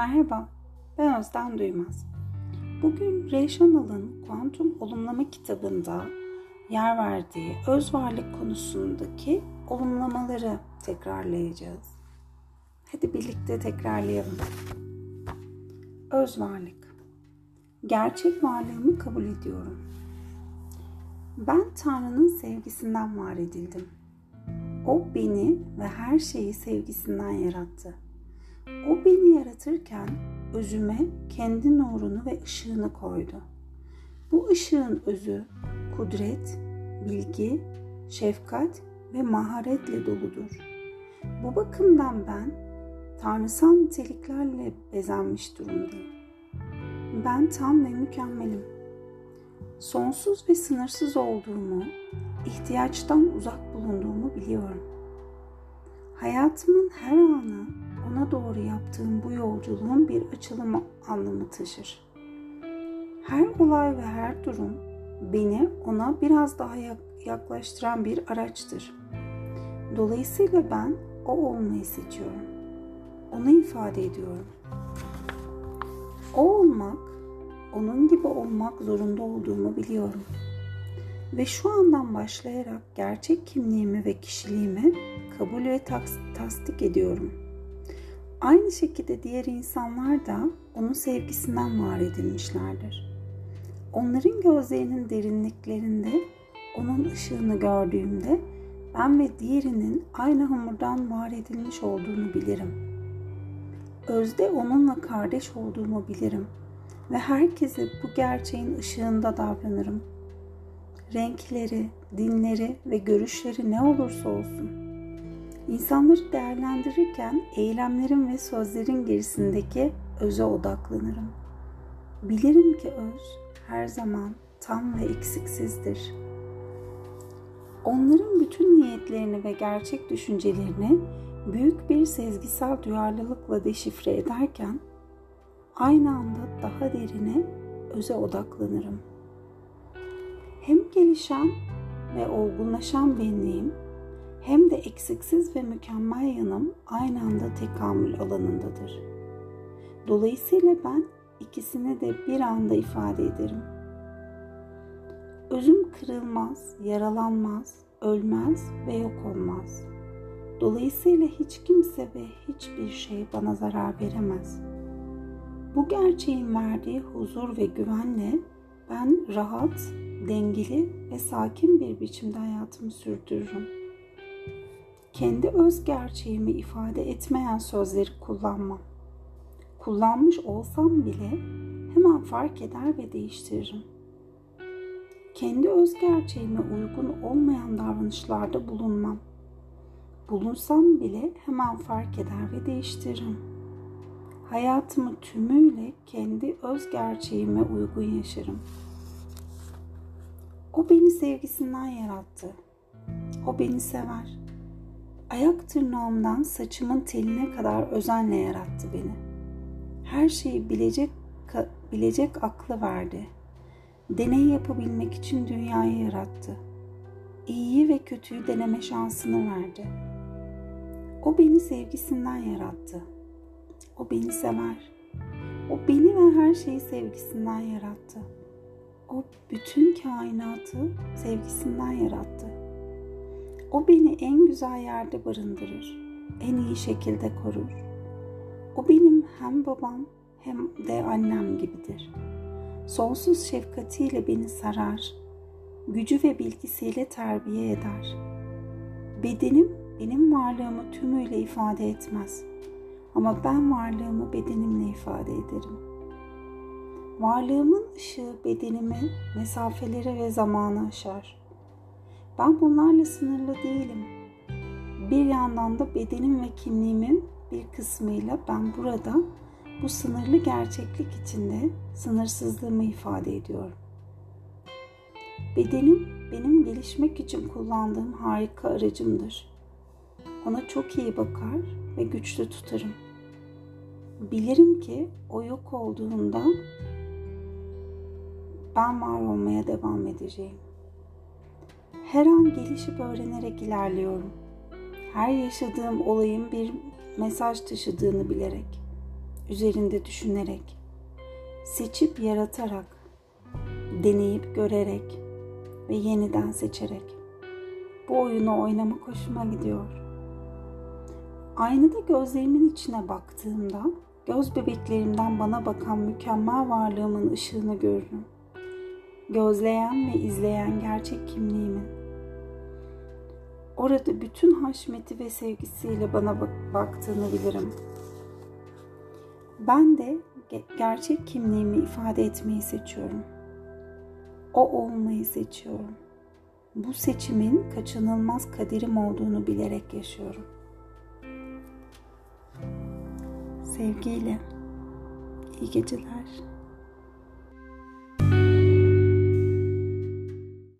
Merhaba, ben Özden Duymaz. Bugün Ray Chanel'ın Kuantum Olumlama kitabında yer verdiği öz varlık konusundaki olumlamaları tekrarlayacağız. Hadi birlikte tekrarlayalım. Öz varlık. Gerçek varlığımı kabul ediyorum. Ben Tanrı'nın sevgisinden var edildim. O beni ve her şeyi sevgisinden yarattı. O beni yaratırken özüme kendi nurunu ve ışığını koydu. Bu ışığın özü kudret, bilgi, şefkat ve maharetle doludur. Bu bakımdan ben tanrısal niteliklerle bezenmiş durumdayım. Ben tam ve mükemmelim. Sonsuz ve sınırsız olduğumu, ihtiyaçtan uzak bulunduğumu biliyorum. Hayatımın her anı ona doğru yaptığım bu yolculuğun bir açılım anlamı taşır. Her olay ve her durum beni ona biraz daha yaklaştıran bir araçtır. Dolayısıyla ben o olmayı seçiyorum. Onu ifade ediyorum. O olmak, onun gibi olmak zorunda olduğumu biliyorum. Ve şu andan başlayarak gerçek kimliğimi ve kişiliğimi kabul ve tasdik ediyorum. Aynı şekilde diğer insanlar da onun sevgisinden var edilmişlerdir. Onların gözlerinin derinliklerinde onun ışığını gördüğümde ben ve diğerinin aynı hamurdan var edilmiş olduğunu bilirim. Özde onunla kardeş olduğumu bilirim ve herkese bu gerçeğin ışığında davranırım. Renkleri, dinleri ve görüşleri ne olursa olsun. İnsanları değerlendirirken eylemlerin ve sözlerin gerisindeki öze odaklanırım. Bilirim ki öz her zaman tam ve eksiksizdir. Onların bütün niyetlerini ve gerçek düşüncelerini büyük bir sezgisel duyarlılıkla deşifre ederken aynı anda daha derine öze odaklanırım. Hem gelişen ve olgunlaşan benliğim hem de eksiksiz ve mükemmel yanım aynı anda tekamül alanındadır. Dolayısıyla ben ikisini de bir anda ifade ederim. Özüm kırılmaz, yaralanmaz, ölmez ve yok olmaz. Dolayısıyla hiç kimse ve hiçbir şey bana zarar veremez. Bu gerçeğin verdiği huzur ve güvenle ben rahat, dengeli ve sakin bir biçimde hayatımı sürdürürüm. Kendi öz gerçeğimi ifade etmeyen sözleri kullanmam. Kullanmış olsam bile hemen fark eder ve değiştiririm. Kendi öz gerçeğime uygun olmayan davranışlarda bulunmam. Bulunsam bile hemen fark eder ve değiştiririm. Hayatımı tümüyle kendi öz gerçeğime uygun yaşarım. O beni sevgisinden yarattı. O beni sever. Ayak tırnağımdan saçımın teline kadar özenle yarattı beni. Her şeyi bilecek bilecek aklı verdi. Deney yapabilmek için dünyayı yarattı. İyiyi ve kötüyü deneme şansını verdi. O beni sevgisinden yarattı. O beni sever. O beni ve her şeyi sevgisinden yarattı. O bütün kainatı sevgisinden yarattı. O beni en güzel yerde barındırır, en iyi şekilde korur. O benim hem babam hem de annem gibidir. Sonsuz şefkatiyle beni sarar, gücü ve bilgisiyle terbiye eder. Bedenim benim varlığımı tümüyle ifade etmez. Ama ben varlığımı bedenimle ifade ederim. Varlığımın ışığı bedenimi mesafelere ve zamana aşar. Ben bunlarla sınırlı değilim. Bir yandan da bedenim ve kimliğimin bir kısmıyla ben burada bu sınırlı gerçeklik içinde sınırsızlığımı ifade ediyorum. Bedenim benim gelişmek için kullandığım harika aracımdır. Ona çok iyi bakar ve güçlü tutarım. Bilirim ki o yok olduğunda ben var olmaya devam edeceğim. Her an gelişip öğrenerek ilerliyorum. Her yaşadığım olayın bir mesaj taşıdığını bilerek. üzerinde düşünerek, seçip yaratarak, deneyip görerek ve yeniden seçerek bu oyunu oynamak hoşuma gidiyor. Aynada gözlerimin içine baktığımda göz bebeklerimden bana bakan mükemmel varlığımın ışığını görürüm. Gözleyen ve izleyen gerçek kimliğimin. Orada bütün haşmeti ve sevgisiyle bana bak- baktığını bilirim. Ben de ge- gerçek kimliğimi ifade etmeyi seçiyorum. O olmayı seçiyorum. Bu seçimin kaçınılmaz kaderim olduğunu bilerek yaşıyorum. Sevgiyle. İyi geceler.